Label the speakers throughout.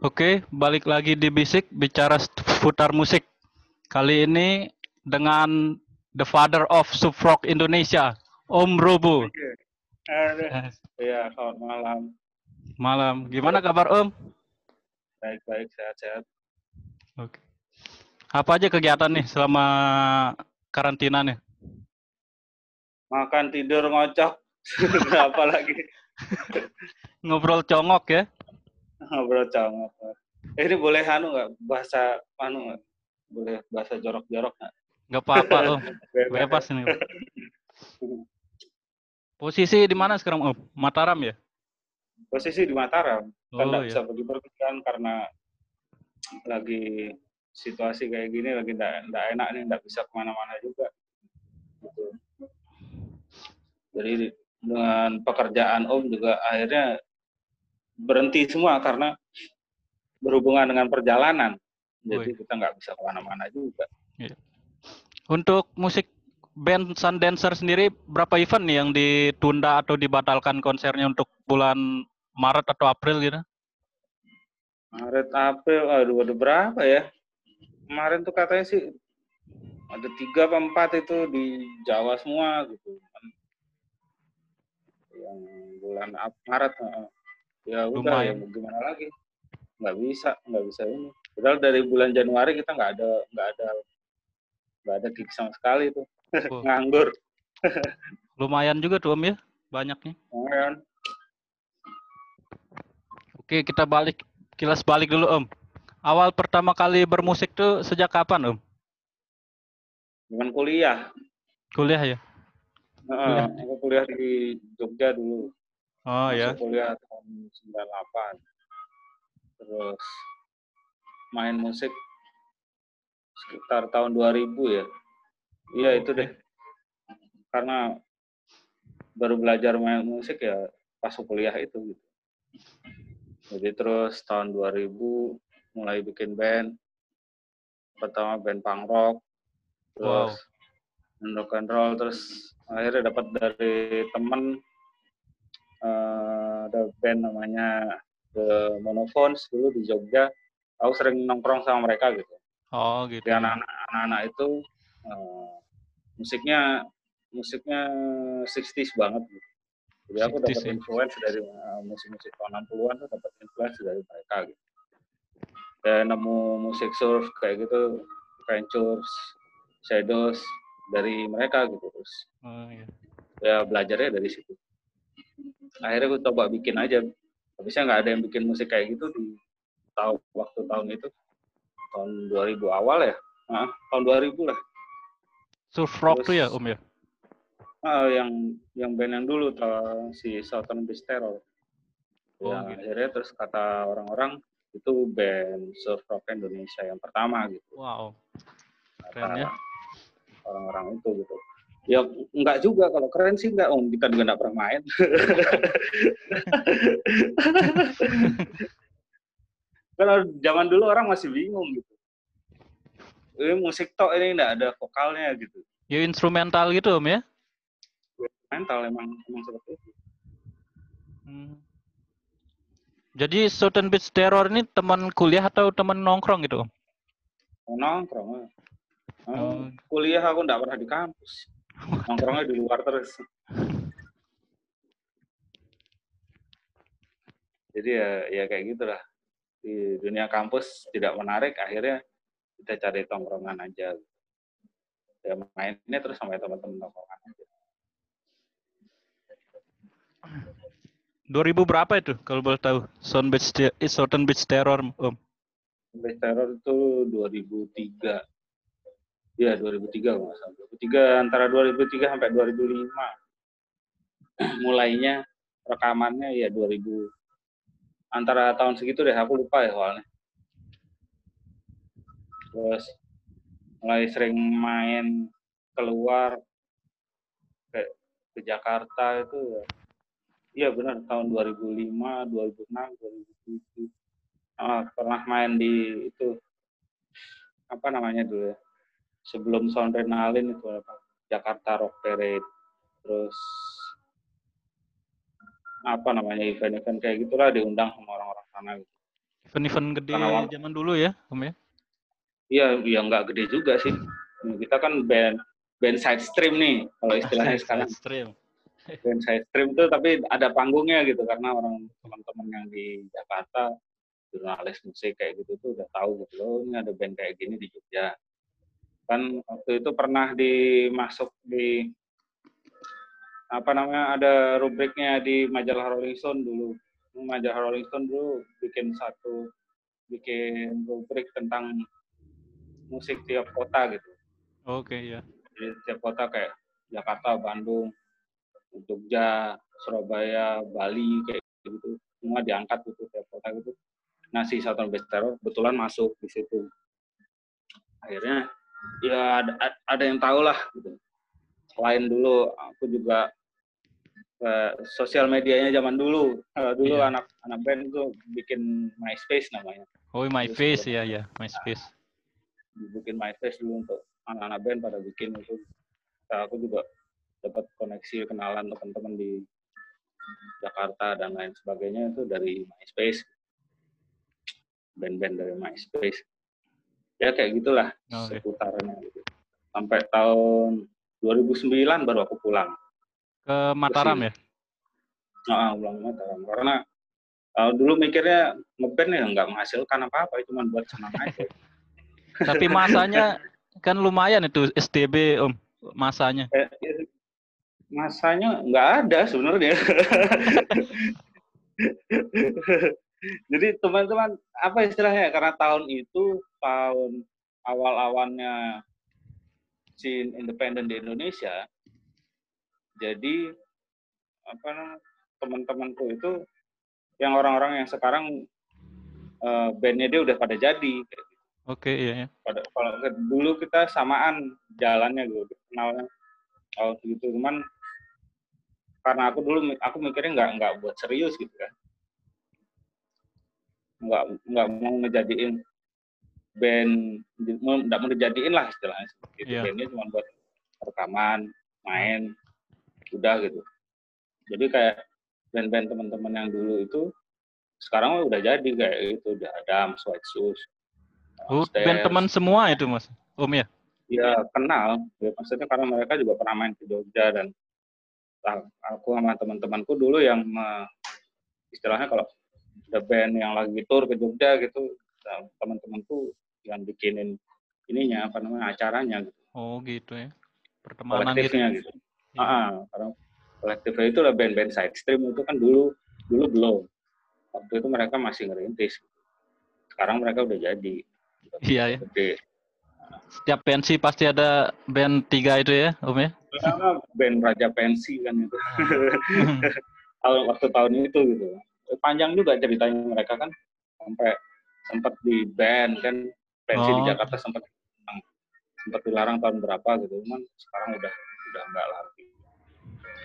Speaker 1: Oke, balik lagi di Bisik bicara seputar musik. Kali ini dengan the father of subrock Indonesia, Om Robo.
Speaker 2: Iya, selamat malam.
Speaker 1: Malam. Gimana kabar Om?
Speaker 2: Baik-baik, sehat-sehat.
Speaker 1: Oke. Apa aja kegiatan nih selama karantina nih?
Speaker 2: Makan, tidur, ngocok. Apa lagi?
Speaker 1: Ngobrol congok ya?
Speaker 2: Ngobrol congok. Eh, ini boleh anu nggak? Bahasa anu nggak? Boleh bahasa jorok-jorok nggak?
Speaker 1: Nggak apa-apa Om. Bebas nih. Posisi di mana sekarang Om? Mataram ya?
Speaker 2: Posisi di Mataram. Kan
Speaker 1: Oh
Speaker 2: nggak
Speaker 1: iya.
Speaker 2: bisa pergi pergi kan karena lagi situasi kayak gini lagi nggak enak nih nggak bisa ke mana-mana juga. Gitu. Jadi dengan pekerjaan Om juga akhirnya berhenti semua karena berhubungan dengan perjalanan. Jadi
Speaker 1: Woi.
Speaker 2: kita nggak bisa ke mana-mana juga.
Speaker 1: Untuk musik band Sun Dancer sendiri berapa event nih yang ditunda atau dibatalkan konsernya untuk bulan Maret atau April gitu?
Speaker 2: Maret, April, aduh ada berapa ya? Kemarin tuh katanya sih ada tiga apa empat itu di Jawa semua gitu. Yang bulan Maret. Ya udah ya
Speaker 1: Lumayan.
Speaker 2: mau gimana lagi? Nggak bisa, nggak bisa ini. Padahal dari bulan Januari kita nggak ada nggak ada nggak ada gig sama sekali tuh
Speaker 1: Oh,
Speaker 2: nganggur.
Speaker 1: lumayan juga tuh Om ya, banyaknya.
Speaker 2: Lumayan.
Speaker 1: Oke, kita balik kilas balik dulu Om. Awal pertama kali bermusik tuh sejak kapan Om?
Speaker 2: Dengan kuliah,
Speaker 1: Kuliah ya? Kuliah.
Speaker 2: aku kuliah di Jogja dulu.
Speaker 1: Oh ya.
Speaker 2: Masuk kuliah tahun 98. Terus main musik sekitar tahun 2000 ya. Iya itu deh. Karena baru belajar main musik ya pas kuliah itu gitu. Jadi terus tahun 2000 mulai bikin band. Pertama band punk rock. Terus band rock and roll terus akhirnya dapat dari temen eh, ada band namanya The Monophones dulu di Jogja. Aku sering nongkrong sama mereka gitu.
Speaker 1: Oh gitu.
Speaker 2: Jadi anak-anak itu eh, musiknya musiknya 60s banget gitu. Jadi aku
Speaker 1: 60s
Speaker 2: dapat
Speaker 1: ya.
Speaker 2: influence dari eh, musik-musik tahun 60-an tuh dapat influence dari mereka gitu. Dan nemu musik surf kayak gitu, Ventures, Shadows dari mereka gitu terus
Speaker 1: Oh, iya.
Speaker 2: ya belajarnya dari situ. Akhirnya gue coba bikin aja. Habisnya nggak ada yang bikin musik kayak gitu di tahun waktu tahun itu tahun 2000 awal ya. Nah, tahun 2000 lah.
Speaker 1: Surf rock tuh ya Om ya?
Speaker 2: Ah, yang yang band yang dulu tuh, si Southern Beast Terror.
Speaker 1: Oh,
Speaker 2: Ya,
Speaker 1: gitu.
Speaker 2: akhirnya terus kata orang-orang itu band surf rock Indonesia yang pertama gitu.
Speaker 1: Wow. Keren ya.
Speaker 2: orang-orang itu gitu. Ya enggak juga kalau keren sih enggak, om kita juga enggak pernah main. Kalau zaman dulu orang masih bingung gitu. Ini musik tok ini enggak ada vokalnya gitu.
Speaker 1: Ya instrumental gitu Om ya?
Speaker 2: Mental emang emang seperti itu.
Speaker 1: Hmm. Jadi Southern Beach Terror ini teman kuliah atau teman nongkrong gitu Om?
Speaker 2: Nongkrong. Ah,
Speaker 1: Oh.
Speaker 2: Kuliah aku enggak pernah di kampus. Nongkrongnya di luar terus. Jadi ya ya kayak gitulah. Di dunia kampus tidak menarik, akhirnya kita cari tongkrongan aja. Ya mainnya terus sama teman-teman tongkrongan aja.
Speaker 1: 2000 berapa itu kalau boleh tahu? Southern Beach, eh, Southern Beach Terror Om.
Speaker 2: Sampai teror itu 2003. Iya, 2003 kalau nggak salah. 2003 antara 2003 sampai 2005. Mulainya rekamannya ya 2000 antara tahun segitu deh, aku lupa ya soalnya. Terus mulai sering main keluar ke, ke Jakarta itu ya. Iya benar tahun 2005, 2006, 2007. Ah, pernah main di itu apa namanya dulu ya sebelum Sound Renalin itu apa Jakarta Rock Parade terus apa namanya event-event kayak gitulah diundang sama orang-orang sana gitu.
Speaker 1: Event-event gede
Speaker 2: Karena-
Speaker 1: zaman dulu ya, Om ya?
Speaker 2: Iya, ya nggak gede juga sih. Kita kan band band side stream nih, kalau istilahnya sekarang.
Speaker 1: Stream.
Speaker 2: Band side stream tuh tapi ada panggungnya gitu karena orang teman-teman yang di Jakarta jurnalis musik kayak gitu tuh udah tahu gitu loh ini ada band kayak gini di Jogja. Kan waktu itu pernah dimasuk di apa namanya ada rubriknya di majalah Rolling Stone dulu. Majalah Rolling Stone dulu bikin satu bikin rubrik tentang musik tiap kota gitu.
Speaker 1: Oke, ya.
Speaker 2: Jadi tiap kota kayak Jakarta, Bandung, Jogja, Surabaya, Bali kayak gitu semua diangkat gitu tiap kota gitu. Nah si Southern Best Terror kebetulan masuk di situ. Akhirnya ya ada, ada yang tahu lah gitu. Selain dulu aku juga eh, sosial medianya zaman dulu. Kalau dulu
Speaker 1: Iya.
Speaker 2: anak anak band itu bikin MySpace namanya.
Speaker 1: Oh, MySpace ya, ya, MySpace.
Speaker 2: bikin MySpace dulu untuk anak-anak band pada bikin itu. Nah, aku juga dapat koneksi kenalan teman-teman di Jakarta dan lain sebagainya itu dari MySpace. Band-band dari MySpace. Ya kayak gitulah
Speaker 1: Oke.
Speaker 2: seputarannya gitu. Sampai tahun 2009 baru aku pulang.
Speaker 1: Ke Mataram ya?
Speaker 2: Nah, pulang Mataram. Karena uh, dulu mikirnya ngeband ya nggak menghasilkan apa-apa, cuma buat senang aja.
Speaker 1: Tapi masanya kan lumayan itu STB, Om. Masanya.
Speaker 2: Eh, ya, masanya nggak ada sebenarnya. Jadi teman-teman apa istilahnya? Karena tahun itu tahun awal-awalnya scene independen di Indonesia. Jadi apa teman-temanku itu yang orang-orang yang sekarang eh, bandnya dia udah pada jadi.
Speaker 1: Oke, iya ya.
Speaker 2: pada kalau dulu kita samaan jalannya gitu kenalnya kalau gitu cuman karena aku dulu aku mikirnya nggak nggak buat serius gitu kan nggak nggak mau ngejadiin band nggak mau dijadiin lah istilahnya seperti itu
Speaker 1: Iya.
Speaker 2: bandnya cuma buat rekaman main udah gitu jadi kayak band-band teman-teman yang dulu itu sekarang udah jadi kayak gitu udah ada White Shoes
Speaker 1: Oh,
Speaker 2: Stairs,
Speaker 1: band teman semua itu, Mas. Om ya?
Speaker 2: ya kenal ya maksudnya karena mereka juga pernah main ke Jogja dan ah, aku sama teman-temanku dulu yang me- istilahnya kalau ada band yang lagi tour ke Jogja gitu nah, teman-temanku yang bikinin ininya apa namanya acaranya gitu
Speaker 1: Oh, gitu ya. Pertemanan gitu.
Speaker 2: kolektifnya gitu Ah, ah, karena kolektifnya itu lah band-band side stream itu kan dulu dulu belum waktu itu mereka masih ngerintis sekarang mereka udah jadi
Speaker 1: Iya ya.
Speaker 2: gede
Speaker 1: Setiap pensi pasti ada band tiga itu ya, Om ya?
Speaker 2: Karena band Raja Pensi kan itu tahun waktu tahun itu gitu. Panjang juga ceritanya mereka kan sampai sempat di band kan pensi di
Speaker 1: Oh.
Speaker 2: Jakarta sempat sempat dilarang tahun berapa gitu. Cuman sekarang udah udah enggak lagi.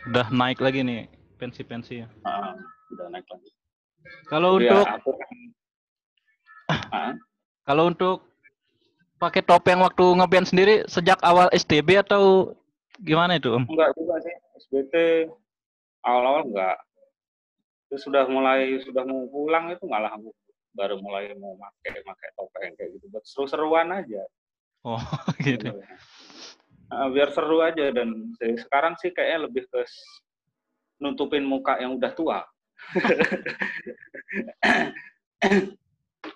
Speaker 1: Udah naik lagi nih pensi-pensi ya.
Speaker 2: Ah, udah naik lagi.
Speaker 1: Kalau
Speaker 2: Jadi ya,
Speaker 1: untuk
Speaker 2: aku kan Ah,
Speaker 1: kalau untuk pakai topeng waktu ngeband sendiri sejak awal STB atau gimana itu, Om?
Speaker 2: enggak juga sih SBT awal-awal enggak. Terus sudah mulai sudah mau pulang itu malah aku baru mulai mau pakai pakai topeng kayak gitu buat seru-seruan aja.
Speaker 1: Oh, gitu.
Speaker 2: Nah, biar seru aja dan se- sekarang sih kayaknya lebih ke nutupin muka yang udah tua.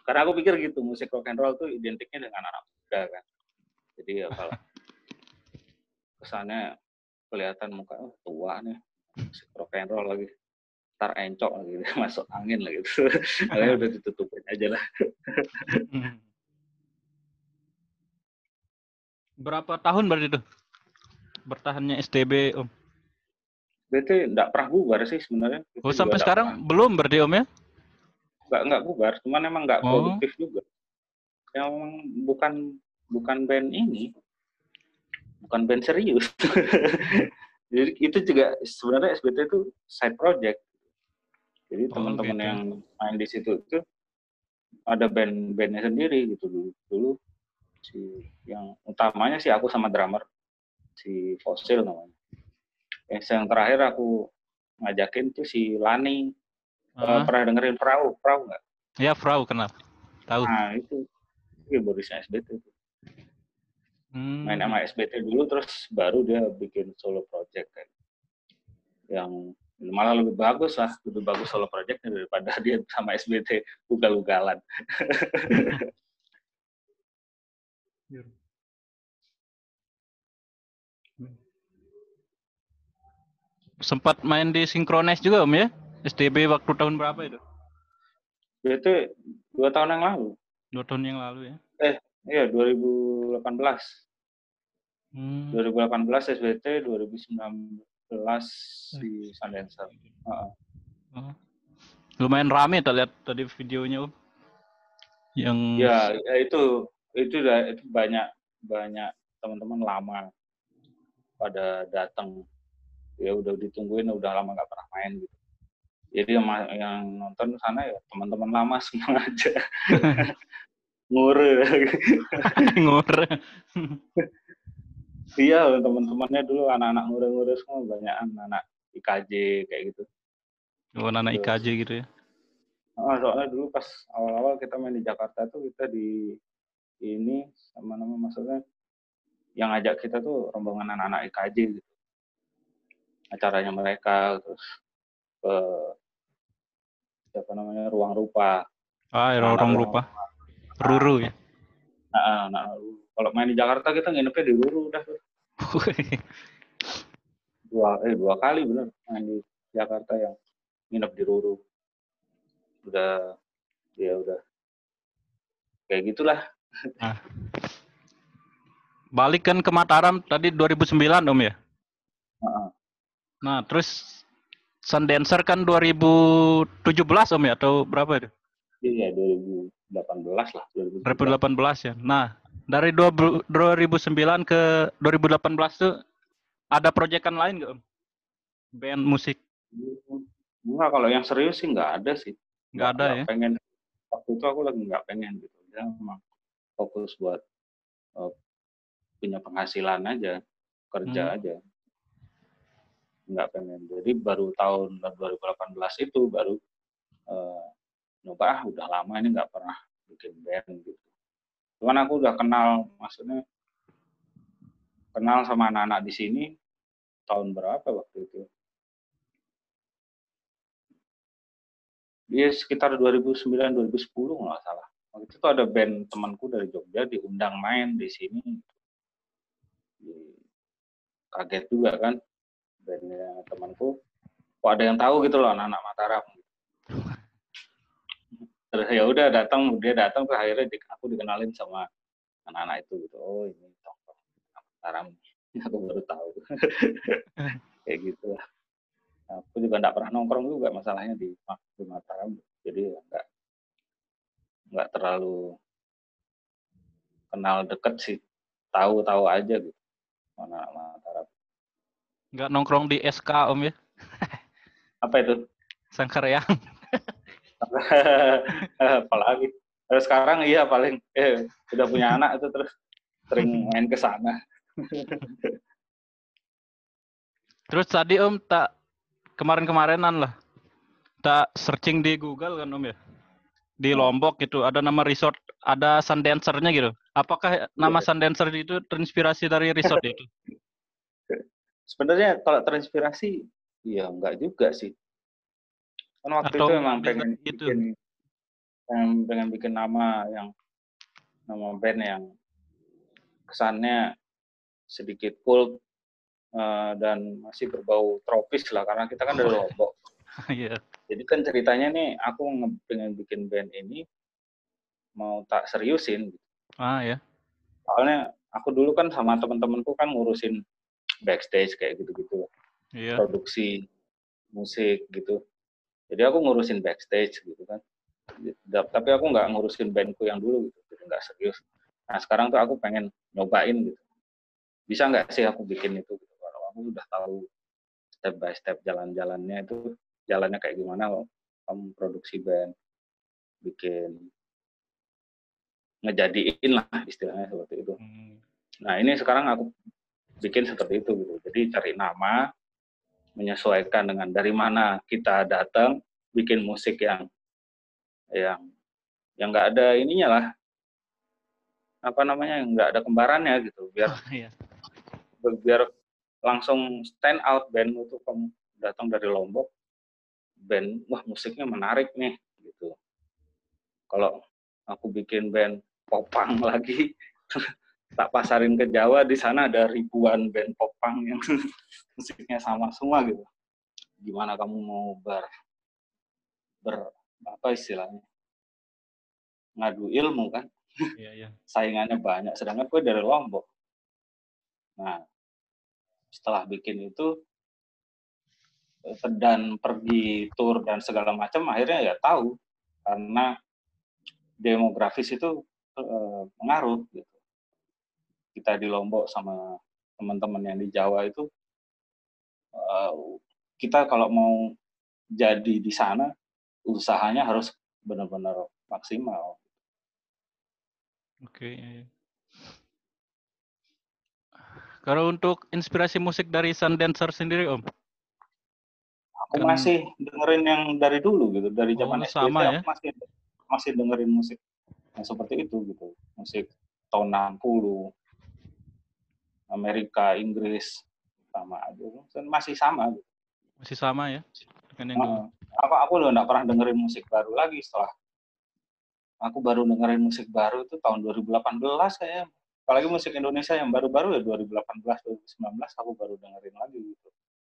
Speaker 2: Karena aku pikir gitu musik rock and roll tuh identiknya dengan anak muda kan. Jadi ya kalau kesannya kelihatan muka oh, tua nih musik rock and roll lagi tar encok lagi masuk angin lagi gitu. Makanya udah ditutupin aja lah.
Speaker 1: Hmm. Berapa tahun berarti itu? Bertahannya STB, Om?
Speaker 2: Berarti enggak pernah bubar sih sebenarnya.
Speaker 1: Oh, sampai
Speaker 2: nggak
Speaker 1: sekarang
Speaker 2: pernah.
Speaker 1: belum berarti, Om ya?
Speaker 2: nggak nggak bubar cuman emang nggak
Speaker 1: Oh.
Speaker 2: produktif juga yang bukan bukan band ini bukan band serius jadi itu juga sebenarnya SBT itu side project jadi
Speaker 1: Oh,
Speaker 2: teman-teman yang main di situ itu ada band-bandnya sendiri gitu dulu dulu si yang utamanya sih aku sama drummer si Fossil namanya yang terakhir aku ngajakin tuh si Lani
Speaker 1: Ah,
Speaker 2: pernah dengerin perahu perahu nggak
Speaker 1: Ya, Frau kenal. Tahu.
Speaker 2: Nah, itu keyboardisnya SBT.
Speaker 1: Hmm.
Speaker 2: Main sama SBT dulu, terus baru dia bikin solo project kan. Yang malah lebih bagus lah, lebih bagus solo projectnya daripada dia sama SBT ugal-ugalan.
Speaker 1: Sempat main di Synchronize juga Om ya? STB waktu tahun berapa itu?
Speaker 2: Itu dua tahun yang lalu.
Speaker 1: Dua tahun yang lalu ya?
Speaker 2: Eh, iya 2018.
Speaker 1: Hmm.
Speaker 2: 2018 SBT, 2019 di Sundancer. Uh,
Speaker 1: Oh. Lumayan rame terlihat tadi videonya Om. Yang
Speaker 2: ya, ya itu itu udah itu banyak banyak teman-teman lama pada datang ya udah ditungguin udah lama nggak pernah main gitu jadi yang, yang nonton sana ya teman-teman lama semua aja ngure
Speaker 1: ngur.
Speaker 2: Iya teman-temannya dulu anak-anak ngure-ngure semua banyak anak IKJ kayak gitu
Speaker 1: Oh, anak IKJ gitu ya.
Speaker 2: Ah, soalnya dulu pas awal-awal kita main di Jakarta tuh kita di ini sama nama maksudnya yang ngajak kita tuh rombongan anak-anak IKJ gitu. Acaranya mereka terus ke siapa namanya ruang rupa.
Speaker 1: Ah,
Speaker 2: Anak
Speaker 1: orang
Speaker 2: ruang
Speaker 1: lupa. Ruru ya.
Speaker 2: Nah, nah, kalau main di Jakarta kita nginepnya di Ruru udah tuh. Dua eh dua kali bener main di Jakarta yang nginep di Ruru. Udah ya udah kayak gitulah.
Speaker 1: Balik kan ke Mataram tadi 2009 Om ya?
Speaker 2: Heeh.
Speaker 1: Nah, terus Sundancer kan 2017 Om ya atau berapa itu?
Speaker 2: Iya 2018 lah 2018.
Speaker 1: 2018 ya. Nah, dari 20 2009 ke 2018 tuh ada proyekan lain nggak Om? Band musik?
Speaker 2: Enggak, kalau yang serius sih nggak ada sih.
Speaker 1: Nggak ada ya?
Speaker 2: Pengen waktu itu aku lagi nggak pengen gitu. Ya memang fokus buat eh, punya penghasilan aja, kerja
Speaker 1: Hmm.
Speaker 2: aja. Nggak pengen. Jadi baru tahun 2018 itu baru eh, nyoba ah udah lama ini nggak pernah bikin band gitu. Cuman aku udah kenal, maksudnya kenal sama anak-anak di sini tahun berapa waktu itu? Dia sekitar 2009 2010 kalau nggak salah. Waktu itu ada band temanku dari Jogja diundang main di sini. Kaget juga kan bandnya temanku. Kok ada yang tahu gitu loh anak-anak Mataram. Terus ya udah datang, dia datang tuh akhirnya di- aku dikenalin sama anak-anak itu gitu. Oh ini tongkrong Mataram. Aku baru tahu. Kayak gitu lah. Aku juga nggak pernah nongkrong juga masalahnya di, di Mataram. Jadi ya nggak nggak terlalu kenal deket sih. Tahu-tahu aja gitu. Mana Mataram.
Speaker 1: Nggak nongkrong di SK Om ya?
Speaker 2: Apa itu?
Speaker 1: Sangkaryang.
Speaker 2: Terus sekarang iya paling eh, udah punya anak itu terus sering main ke sana.
Speaker 1: Terus tadi Om tak kemarin-kemarinan lah. Tak searching di Google kan Om ya? Di Lombok gitu ada nama resort, ada Sundancer-nya gitu. Apakah nama
Speaker 2: Iya.
Speaker 1: Sundancer itu terinspirasi dari resort itu?
Speaker 2: Sebenarnya kalau terinspirasi, ya enggak juga sih. Kan waktu
Speaker 1: Atau
Speaker 2: itu emang
Speaker 1: ngambil
Speaker 2: pengen
Speaker 1: dari itu?
Speaker 2: bikin, pengen, pengen bikin nama yang nama band yang kesannya sedikit cool eh, dan masih berbau tropis lah karena kita kan dari Lombok.
Speaker 1: Iya.
Speaker 2: Jadi kan ceritanya nih aku nge- pengen bikin band ini mau tak seriusin.
Speaker 1: Ah ya.
Speaker 2: Soalnya aku dulu kan sama teman-temanku kan ngurusin backstage kayak gitu-gitu.
Speaker 1: Iya.
Speaker 2: produksi musik gitu. Jadi aku ngurusin backstage gitu kan. Tapi aku nggak ngurusin bandku yang dulu gitu, jadi nggak serius. Nah sekarang tuh aku pengen nyobain gitu. Bisa nggak sih aku bikin itu? Gitu. Kalau aku udah tahu step by step jalan-jalannya itu jalannya kayak gimana kalau kamu produksi band, bikin ngejadiin lah istilahnya seperti itu.
Speaker 1: Hmm.
Speaker 2: Nah ini sekarang aku bikin seperti itu gitu. Jadi cari nama, menyesuaikan dengan dari mana kita datang, bikin musik yang yang yang nggak ada ininya lah. Apa namanya nggak ada kembarannya gitu. Biar
Speaker 1: Oh, iya.
Speaker 2: biar langsung stand out band itu kamu datang dari Lombok band wah musiknya menarik nih gitu. Kalau aku bikin band popang lagi tak pasarin ke Jawa di sana ada ribuan band popang yang musiknya sama semua gitu. Gimana kamu mau ber ber apa istilahnya. Ngadu ilmu kan.
Speaker 1: Iya, iya.
Speaker 2: saingannya banyak sedangkan gue dari Lombok. Nah setelah bikin itu dan pergi tour dan segala macam akhirnya ya tahu karena demografis itu eh, pengaruh gitu. Kita di Lombok sama teman-teman yang di Jawa itu eh, kita kalau mau jadi di sana usahanya harus benar-benar maksimal
Speaker 1: Oke. iya. Kalau untuk inspirasi musik dari Sundancer sendiri, Om?
Speaker 2: aku
Speaker 1: Kan-
Speaker 2: masih dengerin yang dari dulu gitu dari zaman
Speaker 1: Oh,
Speaker 2: SD
Speaker 1: sama
Speaker 2: aku
Speaker 1: ya?
Speaker 2: masih masih dengerin musik yang seperti itu gitu musik tahun 60 Amerika Inggris sama aja masih sama gitu.
Speaker 1: Masih sama ya? Dengan yang dulu.
Speaker 2: Aku aku udah nggak pernah dengerin musik baru lagi setelah aku baru dengerin musik baru itu tahun 2018 kayaknya apalagi musik Indonesia yang baru-baru ya 2018 2019 aku baru dengerin lagi gitu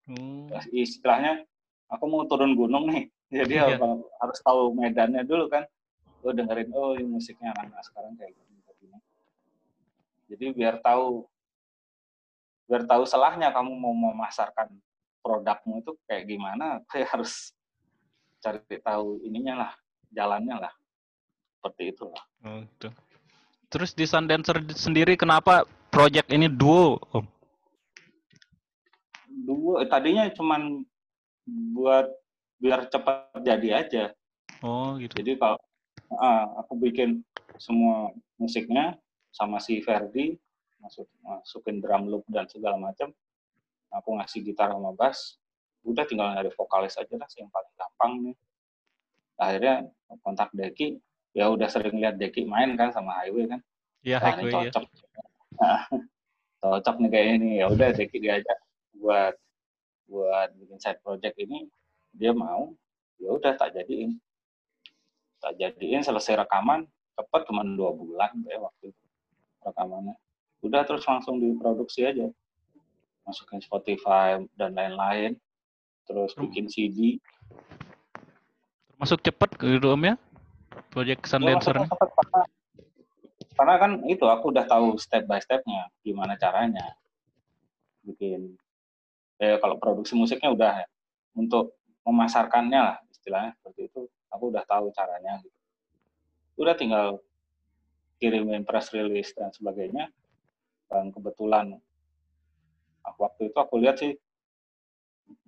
Speaker 1: Oh,
Speaker 2: istilahnya aku mau turun gunung nih jadi
Speaker 1: Iya.
Speaker 2: apa- harus tahu medannya dulu kan oh dengerin oh ini musiknya anak-anak sekarang kayak gini kayak gini. jadi biar tahu biar tahu selahnya kamu mau memasarkan produkmu itu kayak gimana kayak harus cari tahu ininya lah jalannya lah seperti itulah
Speaker 1: oh, gitu. Terus di Sundancer sendiri kenapa project ini duo, Om?
Speaker 2: dulu eh, tadinya cuman buat biar cepat jadi aja
Speaker 1: Oh, gitu.
Speaker 2: Jadi kalau ah, aku bikin semua musiknya sama si Ferdi, masuk masukin drum loop dan segala macam. Aku ngasih gitar sama bass, udah tinggal nyari vokalis aja lah yang paling gampang nih. Akhirnya kontak Deki, ya udah sering lihat Deki main kan sama Highway kan.
Speaker 1: Iya,
Speaker 2: Wah,
Speaker 1: Highway
Speaker 2: ini
Speaker 1: ya.
Speaker 2: cocok. Nah, cocok nih kayak ini. Ya udah Deki diajak buat buat bikin side project ini, dia mau. Ya udah tak jadiin tak jadiin selesai rekaman cepat cuma dua bulan ya waktu itu rekamannya udah terus langsung diproduksi aja masukin Spotify dan lain-lain terus
Speaker 1: Hmm.
Speaker 2: bikin CD
Speaker 1: Termasuk cepet gitu, Om ya? Project
Speaker 2: Ya,
Speaker 1: Sundancer
Speaker 2: cepet karena, karena kan itu aku udah tahu step by stepnya gimana caranya bikin eh kalau produksi musiknya udah ya. untuk memasarkannya lah istilahnya seperti itu aku udah tahu caranya gitu. udah tinggal kirimin press release dan sebagainya dan kebetulan aku- waktu itu aku lihat sih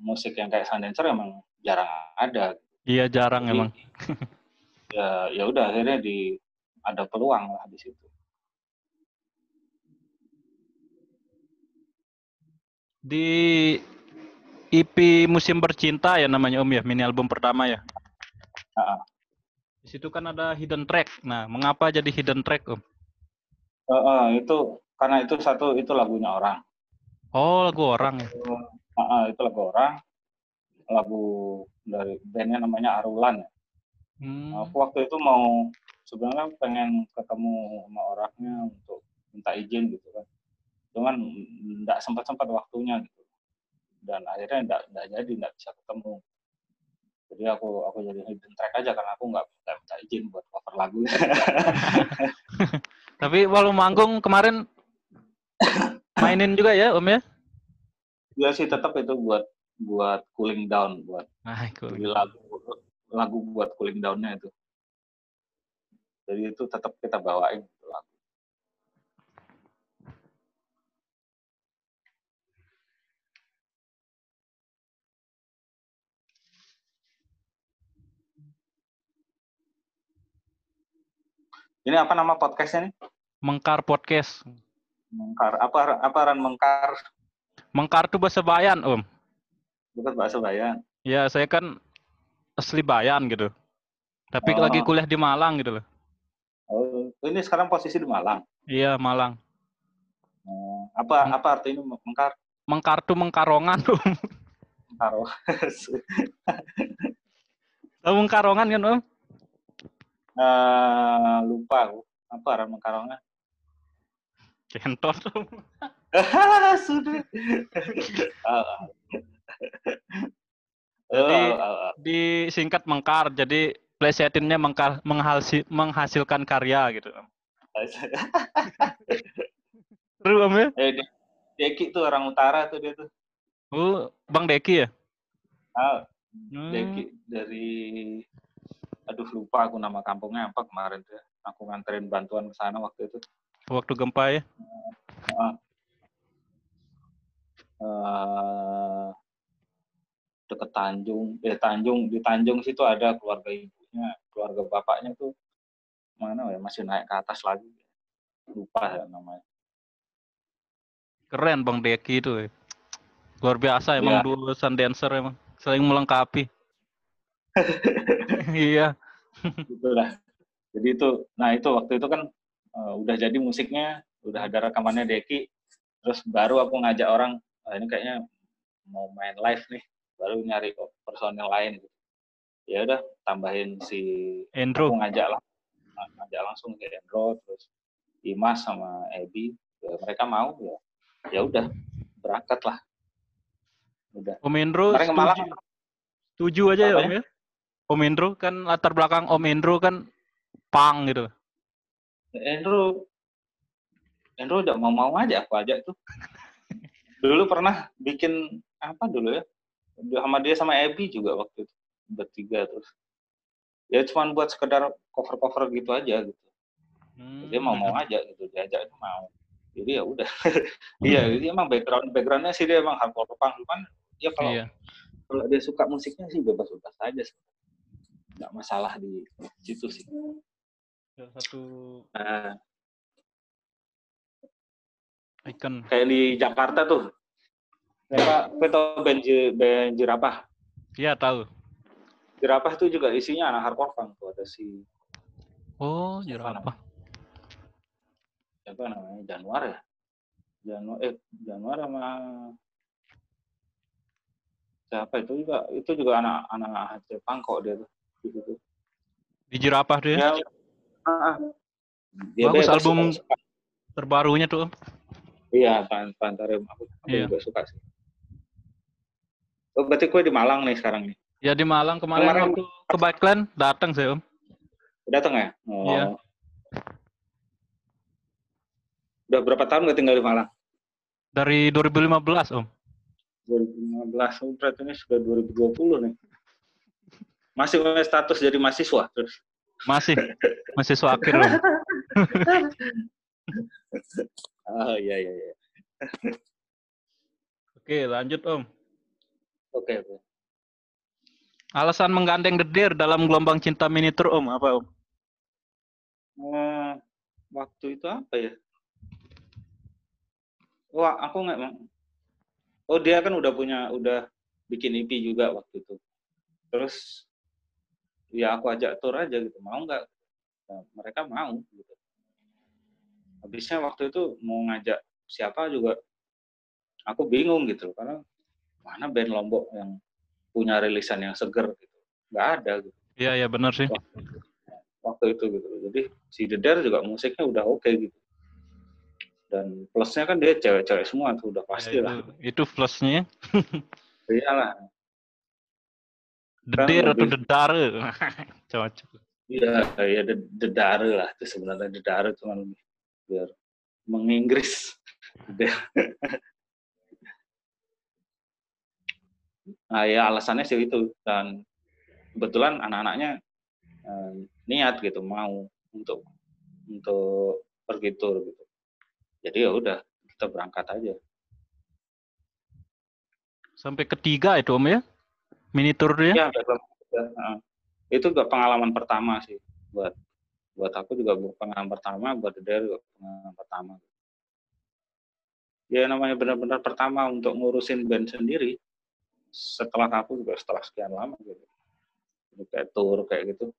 Speaker 2: musik yang kayak Sundancer emang jarang ada
Speaker 1: Iya, jarang
Speaker 2: Jadi,
Speaker 1: emang.
Speaker 2: ya ya udah akhirnya di ada peluang lah di situ
Speaker 1: Di EP Musim Bercinta ya namanya Om ya, mini album pertama ya.
Speaker 2: Ah.
Speaker 1: Di situ kan ada hidden track. Nah, mengapa jadi hidden track Om?
Speaker 2: Eh, eh, itu karena itu satu itu lagunya orang
Speaker 1: Oh, lagu orang ya.
Speaker 2: Ah, itu lagu orang lagu dari bandnya namanya Arulan ya.
Speaker 1: Hmm.
Speaker 2: Aku waktu itu mau sebenarnya pengen ketemu sama orangnya untuk minta izin gitu kan. Cuman nggak sempat sempat waktunya gitu. Dan akhirnya nggak nggak jadi nggak bisa ketemu. Jadi aku aku jadi hidden track aja karena aku nggak nggak minta izin buat cover lagu.
Speaker 1: Tapi walau manggung kemarin mainin juga ya Om ya?
Speaker 2: Ya sih tetap itu buat buat cooling down buat
Speaker 1: Nah, cool.
Speaker 2: jadi lagu lagu buat cooling downnya itu. Jadi itu tetap kita bawain itu lagu. Ini apa nama podcastnya nih?
Speaker 1: Mengkar Podcast.
Speaker 2: Mengkar. Apa apa ran mengkar?
Speaker 1: Mengkar tuh bahasa Bayan Om.
Speaker 2: Bukan bahasa Bayan.
Speaker 1: Ya, saya kan asli Bayan gitu. Tapi
Speaker 2: Oh.
Speaker 1: lagi kuliah di Malang gitu loh.
Speaker 2: Oh, ini sekarang posisi di Malang.
Speaker 1: Iya, Malang.
Speaker 2: Oh, apa
Speaker 1: Hmm.
Speaker 2: apa artinya mengkar
Speaker 1: Mengkar tuh mengkarongan tuh.
Speaker 2: mengkaro?
Speaker 1: Tahu mengkarongan kan, Om?
Speaker 2: Eh, lupa aku. Apa arah mengkarongnya?
Speaker 1: Kentot, Om.
Speaker 2: Sudah. Ah, ah.
Speaker 1: Jadi-
Speaker 2: Oh, ah, ah.
Speaker 1: Disingkat mengkar, jadi plesetinnya mengkar, menghasi- menghasilkan karya gitu. Seru, Om ya?
Speaker 2: Eh, De- Deki tuh orang utara tuh dia tuh.
Speaker 1: Oh, Bang Deki ya?
Speaker 2: Ah,
Speaker 1: Hmm.
Speaker 2: Deki dari aduh lupa aku nama kampungnya apa kemarin tuh. ya. Aku nganterin bantuan ke sana waktu itu.
Speaker 1: Waktu gempa ya?
Speaker 2: Eh deket Tanjung, eh Tanjung di Tanjung situ ada keluarga ibunya, keluarga bapaknya tuh mana ya masih naik ke atas lagi, lupa ya namanya.
Speaker 1: Keren Bang Deki itu. ya. Luar biasa emang
Speaker 2: Iya.
Speaker 1: dua Sun Dancer emang. Saling melengkapi. iya.
Speaker 2: Gitu lah. Jadi itu, nah itu waktu itu kan eh, udah jadi musiknya, udah ada rekamannya Deki, terus baru aku ngajak orang, "Ah, ini kayaknya mau main live nih, baru nyari personel lain. Gitu. Ya udah tambahin si
Speaker 1: Andrew.
Speaker 2: aku ngajak lah ngajak langsung ke Endro terus Imas sama Ebi ya, mereka mau ya ya udah berangkat lah udah
Speaker 1: Om Indro
Speaker 2: kemarin
Speaker 1: setuju, aja ya Om
Speaker 2: Apanya?
Speaker 1: ya. Om Indro kan latar belakang Om Indro kan pang gitu.
Speaker 2: Endro Endro udah mau mau aja aku ajak tuh dulu pernah bikin apa dulu ya? Sama dia sama Ebi juga waktu itu bertiga terus. Ya cuman buat sekedar cover cover gitu aja gitu.
Speaker 1: Hmm.
Speaker 2: dia mau mau aja gitu diajak itu mau. Jadi ya udah. Iya jadi emang background backgroundnya sih dia emang hardcore punk cuman ya kalau
Speaker 1: Iya.
Speaker 2: kalau dia suka musiknya sih bebas bebas aja sih. Nggak masalah di situ sih.
Speaker 1: Salah satu
Speaker 2: Nah,
Speaker 1: icon.
Speaker 2: kayak di Jakarta tuh apa gue tau band, band Jirapah
Speaker 1: Iya tahu.
Speaker 2: Jirapah tuh juga isinya anak hardcore punk tuh ada si
Speaker 1: Oh, jerapah.
Speaker 2: siapa namanya Januar ya Januar eh Januar sama siapa itu juga itu juga anak anak Aceh punk kok dia tuh di situ
Speaker 1: Di jerapah tuh ya.
Speaker 2: ya ah, ah. Dia
Speaker 1: Bagus album. Terbarunya tuh. Om.
Speaker 2: Iya, Pan Pantarium aku, aku
Speaker 1: Iya.
Speaker 2: juga suka sih. Oh, berarti kue di Malang nih sekarang nih.
Speaker 1: Ya di Malang kemarin,
Speaker 2: Kemarin-
Speaker 1: waktu ke Backland datang saya Om.
Speaker 2: Datang ya? Oh.
Speaker 1: Iya.
Speaker 2: Udah berapa tahun nggak tinggal di Malang?
Speaker 1: Dari 2015 Om.
Speaker 2: 2015, oh, berarti ini sudah 2020 nih. Masih punya status jadi mahasiswa terus.
Speaker 1: Masih. Masih akhir Om.
Speaker 2: Oh iya iya iya.
Speaker 1: Oke lanjut Om.
Speaker 2: Oke oke.
Speaker 1: Alasan menggandeng The Deer dalam gelombang cinta miniatur Om apa Om?
Speaker 2: Eh, waktu itu apa ya? Wah, aku nggak Oh, dia kan udah punya, udah bikin EP juga waktu itu. Terus, ya aku ajak tour aja gitu, mau nggak? Nah, mereka mau gitu. Habisnya waktu itu mau ngajak siapa juga, aku bingung gitu, karena mana band Lombok yang punya rilisan yang seger gitu, nggak ada gitu
Speaker 1: Iya iya benar sih.
Speaker 2: waktu itu gitu. Jadi si Dedar juga musiknya udah oke gitu. Dan plusnya kan dia cewek-cewek semua tuh udah pasti
Speaker 1: Ya,
Speaker 2: lah.
Speaker 1: itu, itu plusnya.
Speaker 2: Iyalah.
Speaker 1: The
Speaker 2: Kan
Speaker 1: Deer atau
Speaker 2: lebih-
Speaker 1: The Dare. Cocok.
Speaker 2: Iya, ya de- dedare lah itu sebenarnya dedare cuma lebih biar menginggris. Nah ya alasannya sih itu dan kebetulan anak-anaknya eh, niat gitu mau untuk untuk pergi tur gitu. Jadi ya udah kita berangkat aja.
Speaker 1: Sampai ketiga itu Om ya? Miniatur dia.
Speaker 2: Ya. Heeh. itu juga pengalaman pertama sih buat buat aku juga pengalaman pertama, buat Dede juga pengalaman pertama. Ya namanya benar-benar pertama untuk ngurusin band sendiri. Setelah aku juga setelah sekian lama gitu. Jadi kayak tour kayak gitu.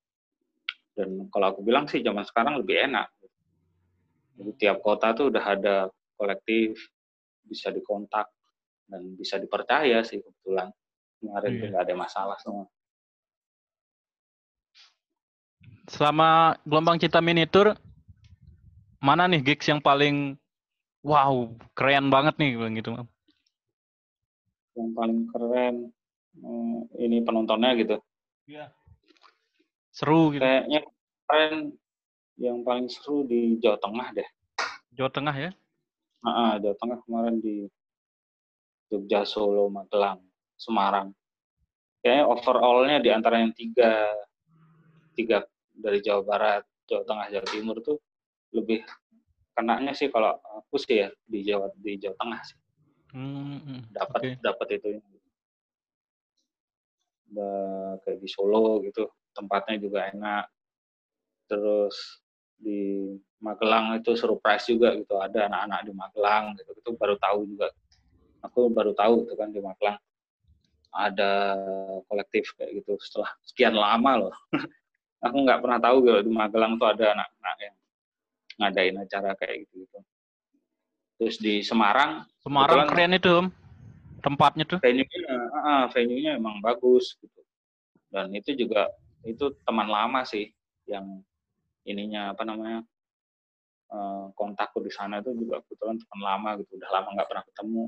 Speaker 2: Dan kalau aku bilang sih zaman sekarang lebih enak. Jadi tiap kota tuh udah ada kolektif, bisa dikontak dan bisa dipercaya sih kebetulan. Kemarin
Speaker 1: Iya.
Speaker 2: tuh nggak ada masalah semua.
Speaker 1: Selama gelombang cinta mini tour, mana nih gigs yang paling wow, keren banget nih bilang gitu.
Speaker 2: Yang paling keren eh, ini penontonnya gitu.
Speaker 1: Iya. Seru gitu.
Speaker 2: Kayaknya keren yang paling seru di Jawa Tengah deh.
Speaker 1: Jawa Tengah ya.
Speaker 2: Ah, Jawa Tengah kemarin di Jogja, Solo, Magelang, Semarang. Kayaknya overall-nya di antara yang tiga, tiga dari Jawa Barat, Jawa Tengah, Jawa Timur tuh lebih kenanya sih kalau aku sih ya di Jawa di Jawa Tengah sih.
Speaker 1: Hmm, hmm,
Speaker 2: dapat
Speaker 1: oke.
Speaker 2: dapat itu. Udah kayak di Solo gitu tempatnya juga enak. Terus di Magelang itu surprise juga gitu ada anak-anak di Magelang gitu itu baru tahu juga. Aku baru tahu gitu kan di Magelang ada kolektif kayak gitu setelah sekian lama loh aku nggak pernah tahu kalau di Magelang tuh ada anak-anak yang ngadain acara kayak gitu gitu terus di Semarang
Speaker 1: Semarang keren itu, Om. Tempatnya tuh.
Speaker 2: venue-nya ah, venue-nya emang bagus gitu dan itu juga itu teman lama sih yang ininya apa namanya eh, kontakku di sana itu juga kebetulan teman lama gitu udah lama nggak pernah ketemu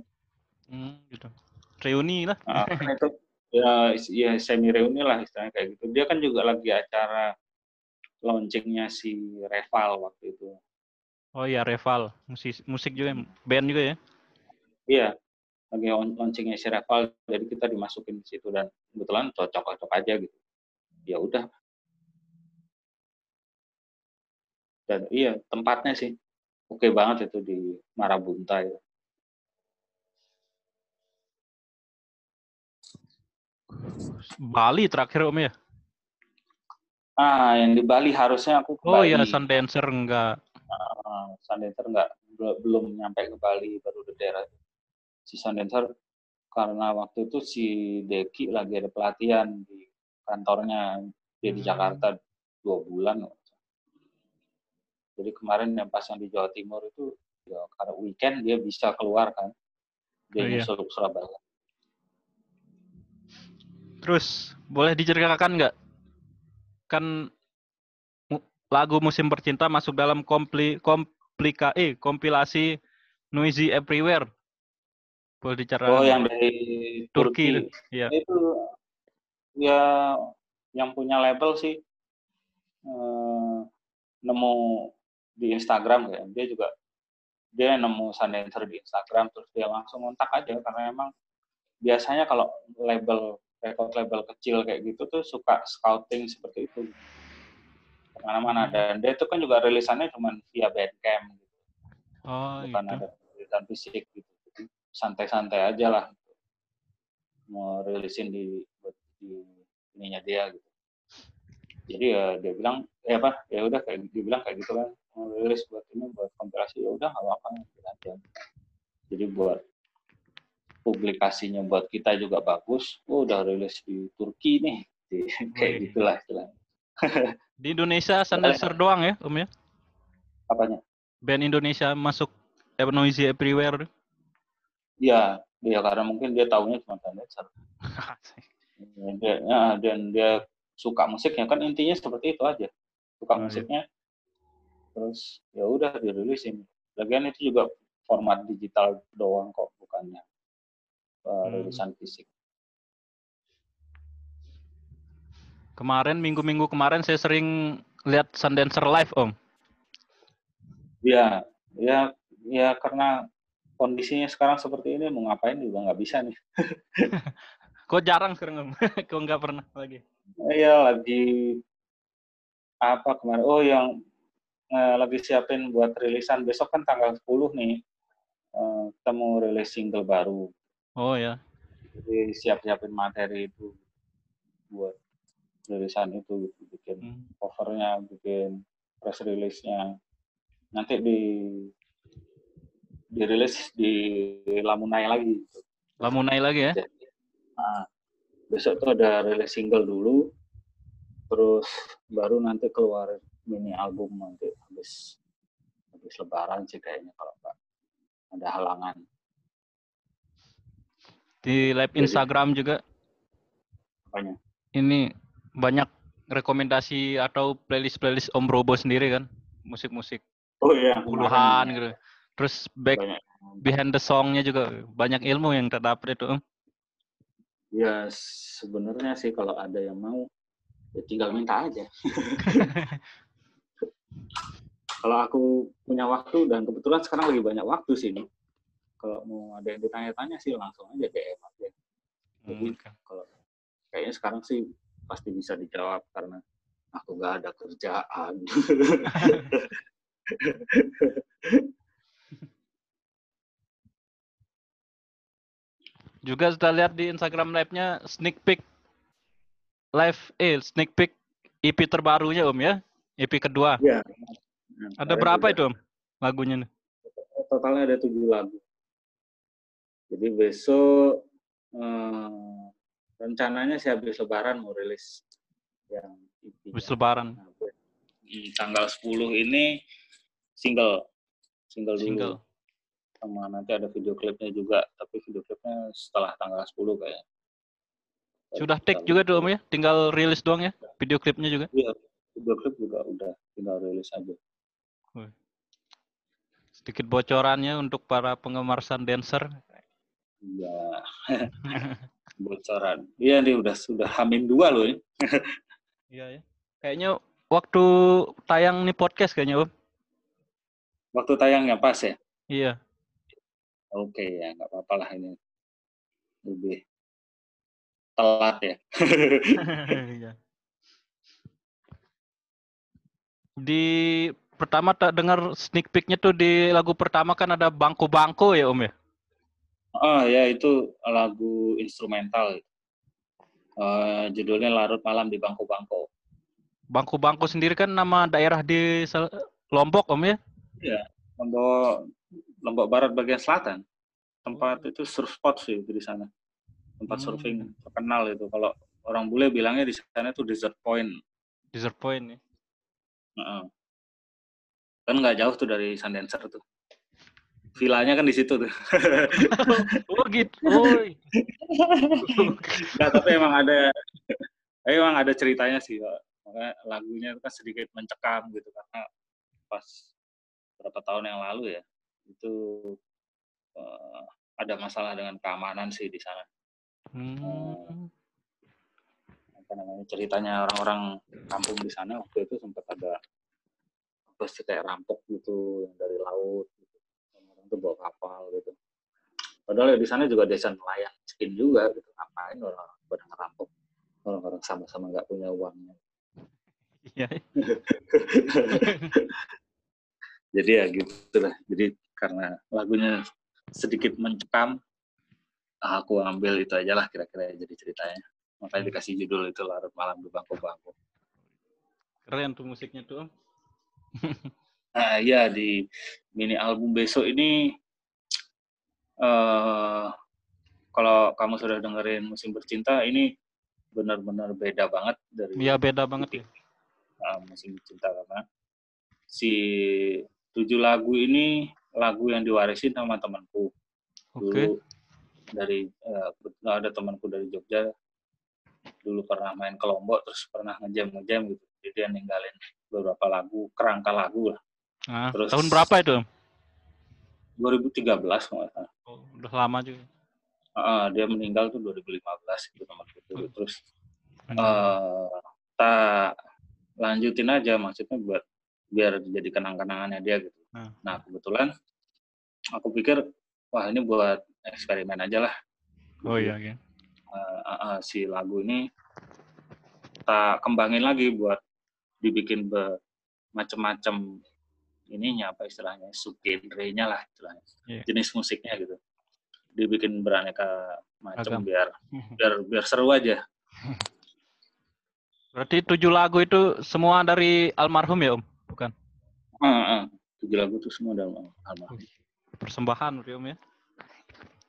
Speaker 1: Hmm, gitu. Reuni lah.
Speaker 2: Ah, karena itu ya ya semi reuni lah istilahnya kayak gitu dia kan juga lagi acara launchingnya si Reval waktu itu
Speaker 1: Oh iya, Reval. Musik musik juga, band juga ya.
Speaker 2: iya lagi laun- launchingnya si Reval jadi kita dimasukin di situ dan kebetulan cocok-cocok aja gitu ya udah dan iya tempatnya sih oke banget itu di Marabunta itu.
Speaker 1: Bali terakhir Om ya.
Speaker 2: ah yang di Bali harusnya aku ke
Speaker 1: Oh
Speaker 2: Bali
Speaker 1: iya, Sundancer enggak.
Speaker 2: Ah, Sundancer nggak bel- belum nyampe ke Bali baru di daerah si Sundancer karena waktu itu si Deki lagi ada pelatihan di kantornya dia di
Speaker 1: Hmm.
Speaker 2: Jakarta dua bulan jadi kemarin yang pas yang di Jawa Timur itu ya karena weekend dia bisa keluar kan dia
Speaker 1: Oh, iya.
Speaker 2: Surabaya
Speaker 1: Terus boleh diceritakan nggak? Kan lagu musim bercinta masuk dalam kompli komplika eh kompilasi Noisy Everywhere. Boleh diceritakan?
Speaker 2: oh yang dari
Speaker 1: Turki
Speaker 2: Turki,
Speaker 1: itu, iya.
Speaker 2: itu ya yang punya label sih eh, nemu di Instagram ya dia juga dia nemu Sundancer di Instagram terus dia langsung kontak aja karena emang biasanya kalau label record label kecil kayak gitu tuh suka scouting seperti itu. Ke mana-mana dan dia itu kan juga rilisannya cuma via Bandcamp gitu.
Speaker 1: Oh,
Speaker 2: bukan
Speaker 1: gitu.
Speaker 2: ada rilisan fisik gitu. Jadi santai-santai aja lah. Mau rilisin di di ininya dia gitu. Jadi ya dia bilang ya apa? Ya udah kayak dia bilang kayak gitu kan. Mau rilis buat ini buat kompilasi ya udah nggak apa-apa gitu aja. Jadi buat publikasinya buat kita juga bagus oh udah rilis di Turki nih kayak
Speaker 1: Wih.
Speaker 2: gitulah istilahnya
Speaker 1: Di Indonesia Sundancer doang ya, Om ya?
Speaker 2: apanya
Speaker 1: Band Indonesia masuk Noisy Everywhere.
Speaker 2: ya dia karena mungkin dia tahunya cuma Ya, dia, ya, dan dia suka musiknya kan intinya seperti itu aja suka
Speaker 1: Oh, iya.
Speaker 2: musiknya terus ya udah dirilisin lagian itu juga format digital doang kok bukannya uh,
Speaker 1: Hmm.
Speaker 2: rilisan fisik
Speaker 1: Kemarin minggu-minggu kemarin saya sering lihat Sundancer live, Om.
Speaker 2: ya ya ya karena kondisinya sekarang seperti ini mau ngapain juga nggak bisa nih
Speaker 1: Kok jarang sekarang, Om? Kok nggak pernah lagi?
Speaker 2: Iya lagi apa kemarin oh yang eh, lagi siapin buat rilisan besok kan tanggal 10 nih eh, kita mau rilis single baru
Speaker 1: Oh ya.
Speaker 2: jadi siap-siapin materi itu buat rilisan itu gitu. bikin
Speaker 1: Hmm.
Speaker 2: covernya bikin press release-nya nanti di dirilis di Lamunai lagi.
Speaker 1: Lamunai lagi ya?
Speaker 2: Nah, besok tuh ada rilis single dulu terus baru nanti keluar mini album nanti habis habis habis lebaran sih kayaknya kalau nggak ada halangan.
Speaker 1: Di live
Speaker 2: Jadi-
Speaker 1: Instagram juga
Speaker 2: Apanya?
Speaker 1: ini banyak rekomendasi atau playlist-playlist Om Robo sendiri kan, musik-musik
Speaker 2: Oh iya,
Speaker 1: puluhan gitu. Terus back
Speaker 2: banyak.
Speaker 1: behind the songnya juga banyak ilmu yang terdapat itu Om.
Speaker 2: Ya sebenarnya sih kalau ada yang mau ya tinggal minta aja. kalau aku punya waktu dan kebetulan sekarang lagi banyak waktu sih nih. Kalau mau ada yang ditanya-tanya sih langsung aja DM aja.
Speaker 1: Hmm,
Speaker 2: Kalau kayaknya sekarang sih pasti bisa dijawab karena aku nggak ada kerjaan.
Speaker 1: Juga sudah lihat di Instagram live-nya sneak peek live eh sneak peek EP terbarunya Om ya, EP kedua.
Speaker 2: Iya.
Speaker 1: Ada berapa itu Om lagunya? nih?
Speaker 2: Totalnya ada tujuh lagu. Jadi besok eh, rencananya sih habis Lebaran mau rilis yang EP-nya.
Speaker 1: Habis lebaran.
Speaker 2: Nah, tanggal 10 ini single single dulu
Speaker 1: Single.
Speaker 2: sama nanti ada video klipnya juga tapi video klipnya setelah tanggal 10 kayak
Speaker 1: Sudah take juga Om ya, tinggal rilis doang ya video klipnya juga.
Speaker 2: iya video klip juga udah tinggal rilis aja
Speaker 1: Sedikit bocorannya untuk para penggemar Sun Dancer.
Speaker 2: Iya bocoran iya nih udah sudah hamin dua loh ini
Speaker 1: Iya ya. Kayaknya waktu tayang nih podcast kayaknya Om.
Speaker 2: waktu tayangnya pas ya
Speaker 1: Iya.
Speaker 2: oke ya nggak apa-apa lah ini lebih telat ya
Speaker 1: Iya. Di pertama tak dengar sneak peek-nya tuh di lagu pertama kan ada bangku-bangku ya Om ya.
Speaker 2: Oh ya itu lagu instrumental. Eh, judulnya Larut Malam di Bangko-Bangko.
Speaker 1: Bangku-bangku sendiri kan nama daerah di Lombok Om ya.
Speaker 2: Lombok Lombok Barat bagian selatan. Tempat itu surf spot sih itu di sana. Tempat
Speaker 1: Hmm.
Speaker 2: surfing terkenal itu. Kalau orang bule bilangnya di sana itu desert point.
Speaker 1: Desert Point ya.
Speaker 2: Heeh. Kan nggak jauh tuh dari Sundancer tuh. Villanya kan di situ tuh.
Speaker 1: Oh gitu. Oh.
Speaker 2: Nggak, tapi emang ada emang ada ceritanya sih makanya lagunya itu kan sedikit mencekam gitu karena pas beberapa tahun yang lalu ya itu eh, ada masalah dengan keamanan sih di sana
Speaker 1: Hmm.
Speaker 2: apa namanya ceritanya orang-orang kampung di sana waktu itu sempat ada sih kayak rampok gitu yang dari laut tuh bawa kapal gitu. Padahal ya di sana juga desa nelayan miskin juga gitu. Ngapain orang pada ngerampok? Orang-orang sama-sama nggak punya uangnya.
Speaker 1: Iya.
Speaker 2: jadi ya gitu lah jadi karena lagunya sedikit mencekam aku ambil itu aja lah kira-kira jadi ceritanya. Makanya dikasih judul itu larut malam di bangku-bangku
Speaker 1: Keren tuh musiknya tuh.
Speaker 2: Nah iya di mini album besok ini eh kalau kamu sudah dengerin musim bercinta ini benar-benar beda banget dari
Speaker 1: Iya beda banget ya.
Speaker 2: uh, musim cinta karena si tujuh lagu ini lagu yang diwarisin sama temanku
Speaker 1: Oke.
Speaker 2: dulu dari uh, ada temanku dari Jogja dulu pernah main ke Lombok terus pernah ngejam ngejam gitu jadi dia ninggalin beberapa lagu kerangka lagu lah
Speaker 1: Nah,
Speaker 2: Terus-
Speaker 1: tahun berapa itu? Om?
Speaker 2: 2013 kalau nggak salah
Speaker 1: Oh, udah lama juga.
Speaker 2: Uh, dia meninggal tuh 2015 gitu temanku itu
Speaker 1: Hmm.
Speaker 2: terus eh tak lanjutin aja maksudnya buat biar jadi kenang-kenangannya dia gitu.
Speaker 1: Hmm.
Speaker 2: Nah kebetulan aku pikir wah ini buat eksperimen aja lah.
Speaker 1: oh iya, iya.
Speaker 2: Eh, eh, eh, si lagu ini tak kembangin lagi buat dibikin macem-macem ininya apa istilahnya subgenre-nya lah istilahnya
Speaker 1: Iya.
Speaker 2: jenis musiknya gitu dibikin beraneka macam biar biar biar seru aja
Speaker 1: Berarti tujuh lagu itu semua dari almarhum ya Om? Bukan?
Speaker 2: Heeh, heeh. tujuh lagu tuh semua dalam almarhum
Speaker 1: Persembahan berarti Om ya?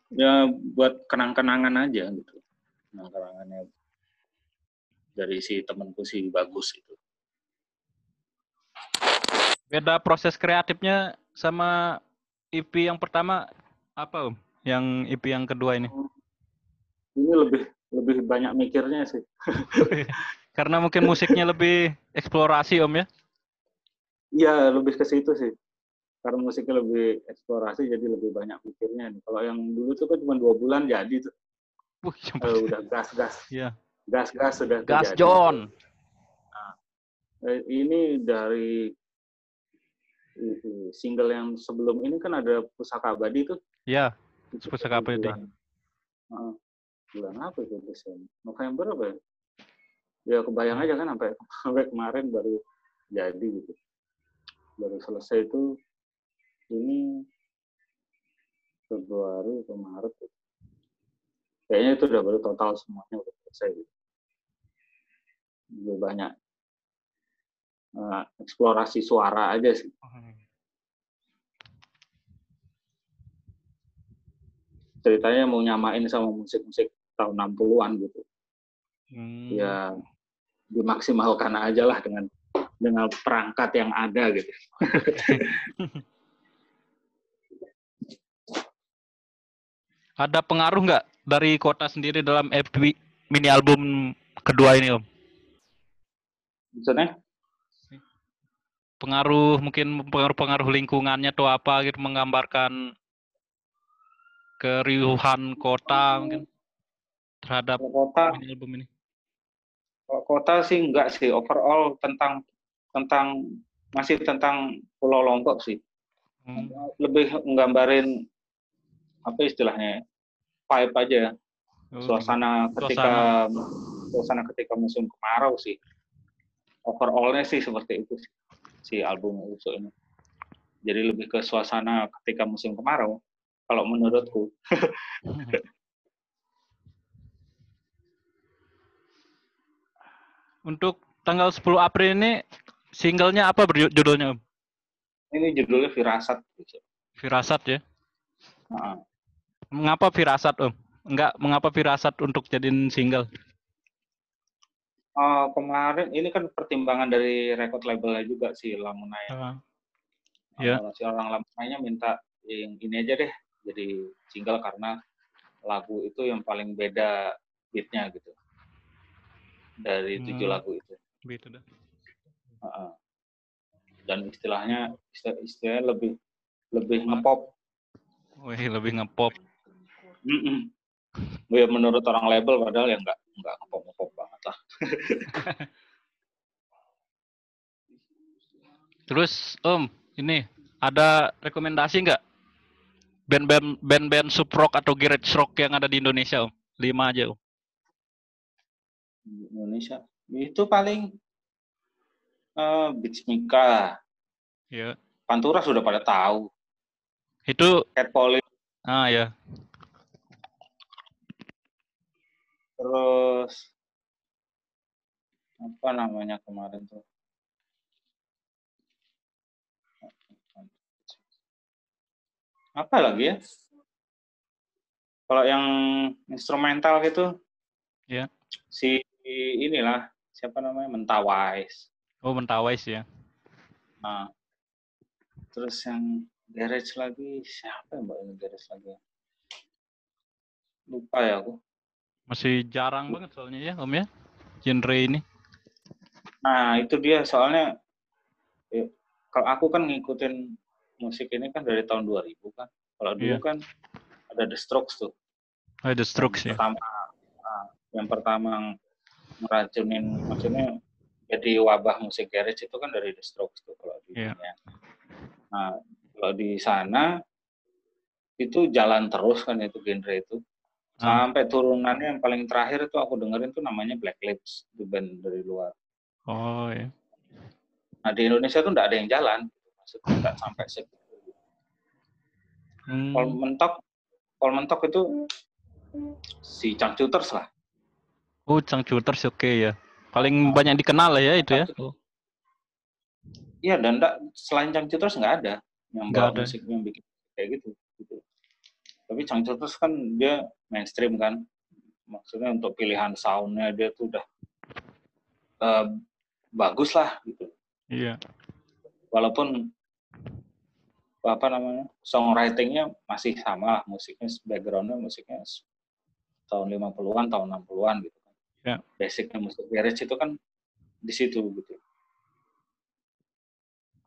Speaker 2: ya buat kenang-kenangan aja gitu kenang-kenangannya dari si temanku si bagus itu
Speaker 1: Beda proses kreatifnya sama EP yang pertama apa Om? Yang EP yang kedua ini?
Speaker 2: Ini lebih lebih banyak mikirnya sih.
Speaker 1: Karena mungkin musiknya lebih eksplorasi Om ya?
Speaker 2: Iya, lebih ke situ sih. Karena musiknya lebih eksplorasi, jadi lebih banyak mikirnya. nih. Kalau yang dulu tuh kan cuma dua bulan jadi tuh.
Speaker 1: Wih,
Speaker 2: Eh, udah gas-gas.
Speaker 1: Iya.
Speaker 2: Gas-gas sudah tuh
Speaker 1: Gas
Speaker 2: jadi.
Speaker 1: John.
Speaker 2: Eh, ini dari ini, single yang sebelum ini kan ada Pusaka Abadi tuh.
Speaker 1: Ya, Pusaka Abadi.
Speaker 2: bulan, Heeh. bulan apa itu Desember? November apa ya? Ya kebayang aja kan sampai sampai kemarin baru jadi gitu. Baru selesai itu ini Februari atau Maret. gitu. Kayaknya itu udah baru total semuanya udah selesai. Gitu. Lebih banyak eh, eksplorasi suara aja sih. ceritanya mau nyamain sama musik-musik tahun 60-an gitu.
Speaker 1: Hmm.
Speaker 2: Ya dimaksimalkan aja lah dengan dengan perangkat yang ada gitu.
Speaker 1: Ada pengaruh nggak dari kota sendiri dalam EP mini album kedua ini Om?
Speaker 2: Maksudnya
Speaker 1: Pengaruh mungkin pengaruh-pengaruh lingkungannya atau apa gitu menggambarkan keriuhan kota mungkin terhadap
Speaker 2: kota
Speaker 1: album ini.
Speaker 2: kota sih enggak sih overall tentang tentang masih tentang Pulau Lombok sih.
Speaker 1: Hmm.
Speaker 2: Lebih nggambarin apa istilahnya? vibe aja
Speaker 1: Oh,
Speaker 2: suasana ketika suasana ketika musim kemarau sih. Overallnya sih seperti itu sih, si album Uso ini. Jadi lebih ke suasana ketika musim kemarau. Kalau menurutku,
Speaker 1: Untuk tanggal 10 April ini singlenya apa judulnya Om?
Speaker 2: ini judulnya Firasat.
Speaker 1: Firasat ya.
Speaker 2: Nah,
Speaker 1: Mengapa Firasat Om? Enggak, mengapa Firasat untuk jadiin single?
Speaker 2: Eh, kemarin ini kan pertimbangan dari record labelnya juga sih Lamunaya.
Speaker 1: Ah, Ya.
Speaker 2: Orang- Si orang Lamunaya minta yang ini aja deh jadi single karena lagu itu yang paling beda beatnya gitu dari tujuh
Speaker 1: Hmm.
Speaker 2: lagu itu.
Speaker 1: gitu dah.
Speaker 2: Heeh. dan istilahnya istilah- istilahnya lebih lebih ngepop
Speaker 1: Wih, lebih ngepop.
Speaker 2: Mm-mm. Ya, menurut orang label padahal ya nggak nggak ngepop ngepop
Speaker 1: Terus Om, ini ada rekomendasi nggak band-band band-band sub rock atau garage rock yang ada di Indonesia Om? Lima aja Om.
Speaker 2: Indonesia itu paling uh, Mika
Speaker 1: Ya.
Speaker 2: Pantura sudah pada tahu
Speaker 1: Itu
Speaker 2: Cat Police
Speaker 1: ah ya.
Speaker 2: terus apa namanya kemarin tuh apa lagi ya kalau yang instrumental gitu
Speaker 1: Ya.
Speaker 2: si inilah siapa namanya Mentawais
Speaker 1: Oh, Mentawais ya.
Speaker 2: nah terus yang garage lagi siapa yang bawa garage lagi ya? lupa ya aku
Speaker 1: Masih jarang banget soalnya ya Om ya. Genre ini.
Speaker 2: Nah, itu dia soalnya ya, kalau aku kan ngikutin musik ini kan dari tahun 2000 kan. Kalau dulu
Speaker 1: Iya.
Speaker 2: kan ada The Strokes tuh.
Speaker 1: Oh, The Strokes ya.
Speaker 2: Pertama ah, yang pertama ngeracunin maksudnya jadi wabah musik garage itu kan dari The Strokes tuh kalau di
Speaker 1: Iya.
Speaker 2: dunia. Nah, kalau di sana itu jalan terus kan itu genre itu.
Speaker 1: Ah.
Speaker 2: Sampai turunannya yang paling terakhir itu aku dengerin tuh namanya Black Lips, itu band dari luar.
Speaker 1: Oh ya.
Speaker 2: Nah di Indonesia tuh nggak ada yang jalan, maksudnya nggak sampai segitu.
Speaker 1: Hmm.
Speaker 2: Kalau mentok, kalau mentok itu si Cangcuters lah.
Speaker 1: Oh, Cangcuters oke ya. Paling banyak dikenal lah ya itu ya.
Speaker 2: Iya dan nggak selain Cangcuters nggak ada yang
Speaker 1: Nggak ada.
Speaker 2: musik yang bikin kayak gitu. gitu. Tapi Cangcuters kan dia mainstream kan, maksudnya untuk pilihan soundnya dia tuh udah eh, bagus lah gitu.
Speaker 1: Iya.
Speaker 2: Walaupun apa namanya songwritingnya masih sama musiknya backgroundnya musiknya tahun 50-an tahun 60-an gitu kan
Speaker 1: Ya.
Speaker 2: basicnya musik garage itu kan di situ gitu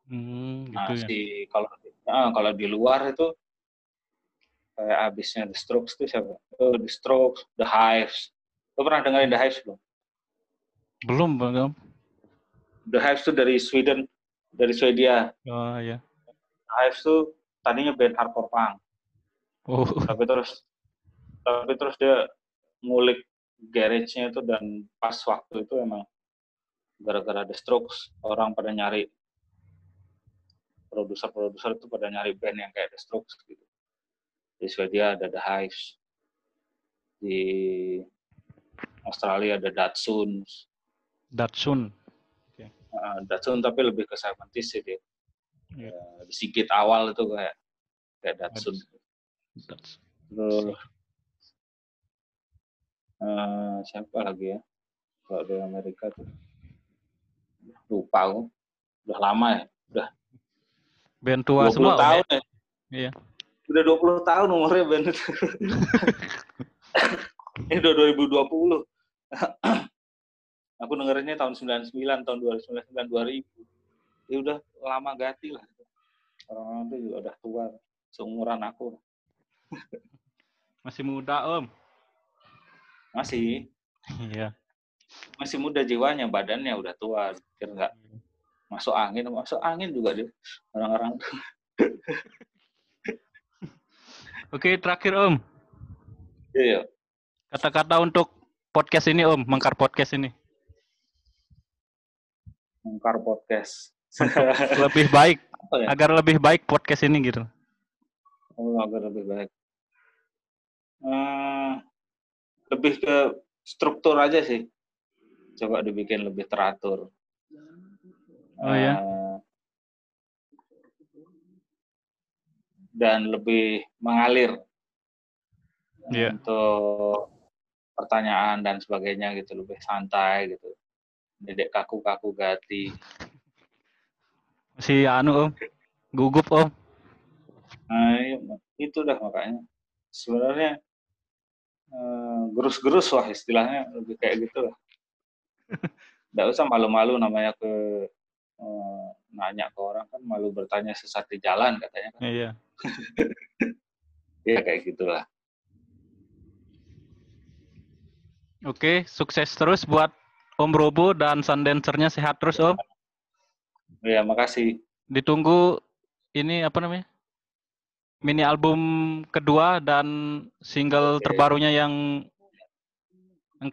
Speaker 1: Hmm, gitu
Speaker 2: nah
Speaker 1: ya.
Speaker 2: si kalau ah, kalau di luar itu kayak abisnya The Strokes itu siapa oh, The Strokes The Hives lo pernah dengerin The Hives belum
Speaker 1: Belum, belum.
Speaker 2: The Hives itu dari Sweden dari Swedia.
Speaker 1: Oh, ya.
Speaker 2: The Hives tuh tadinya band hardcore punk.
Speaker 1: Oh,
Speaker 2: tapi terus tapi terus dia ngulik garage-nya itu dan pas waktu itu emang gara-gara The Strokes orang pada nyari produser-produser itu pada nyari band yang kayak The Strokes gitu. Di Swedia ada The Hives di Australia ada Datsuns.
Speaker 1: Datsun.
Speaker 2: Uh, Datsun tapi lebih ke 70s sih dia. Ya, di Sigit awal itu kayak kayak Datsun Terus eh, siapa lagi ya? Kalau di Amerika tuh lupa aku. Udah lama ya.
Speaker 1: Band tua
Speaker 2: 20
Speaker 1: semua. Om,
Speaker 2: tahun
Speaker 1: ya?
Speaker 2: ya.
Speaker 1: Iya.
Speaker 2: Udah 20 tahun umurnya band itu. Ini udah 2020. Aku dengerinnya tahun 99, tahun 2099, 2000. Ya udah lama ganti lah. Orang-orang itu juga udah tua. Seumuran aku.
Speaker 1: Masih muda, Om.
Speaker 2: Masih.
Speaker 1: Iya.
Speaker 2: Masih muda jiwanya, badannya udah tua. Pikir nggak masuk angin masuk angin juga dia orang-orang
Speaker 1: Oke, terakhir Om.
Speaker 2: iya
Speaker 1: Kata-kata untuk podcast ini Om, Mengkar Podcast ini.
Speaker 2: Mengkar podcast
Speaker 1: Lebih baik,
Speaker 2: ya?
Speaker 1: agar lebih baik podcast ini gitu.
Speaker 2: oh, agar lebih baik Eh, lebih ke struktur aja sih coba dibikin lebih teratur
Speaker 1: Oh, ya?
Speaker 2: Dan lebih mengalir
Speaker 1: Iya.
Speaker 2: untuk pertanyaan dan sebagainya gitu lebih santai gitu dedek kaku-kaku gati
Speaker 1: Si anu Om, gugup Om.
Speaker 2: Nah, iya, itu dah makanya. Sebenarnya eh, gerus-gerus wah istilahnya lebih kayak gitu lah. Nggak usah malu-malu namanya ke eh, nanya ke orang kan malu bertanya sesat di jalan katanya kan.
Speaker 1: Iya.
Speaker 2: Ya kayak gitulah.
Speaker 1: Oke, sukses terus buat Om Robo dan Sundancer-nya sehat terus Om.
Speaker 2: Ya makasih.
Speaker 1: Ditunggu ini apa namanya? Mini album kedua dan single
Speaker 2: Oke.
Speaker 1: terbarunya yang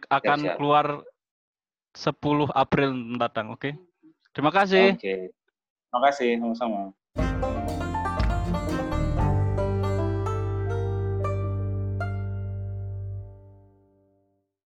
Speaker 1: akan
Speaker 2: siap.
Speaker 1: keluar 10 April mendatang, oke? Terima kasih.
Speaker 2: Oke. Makasih sama-sama.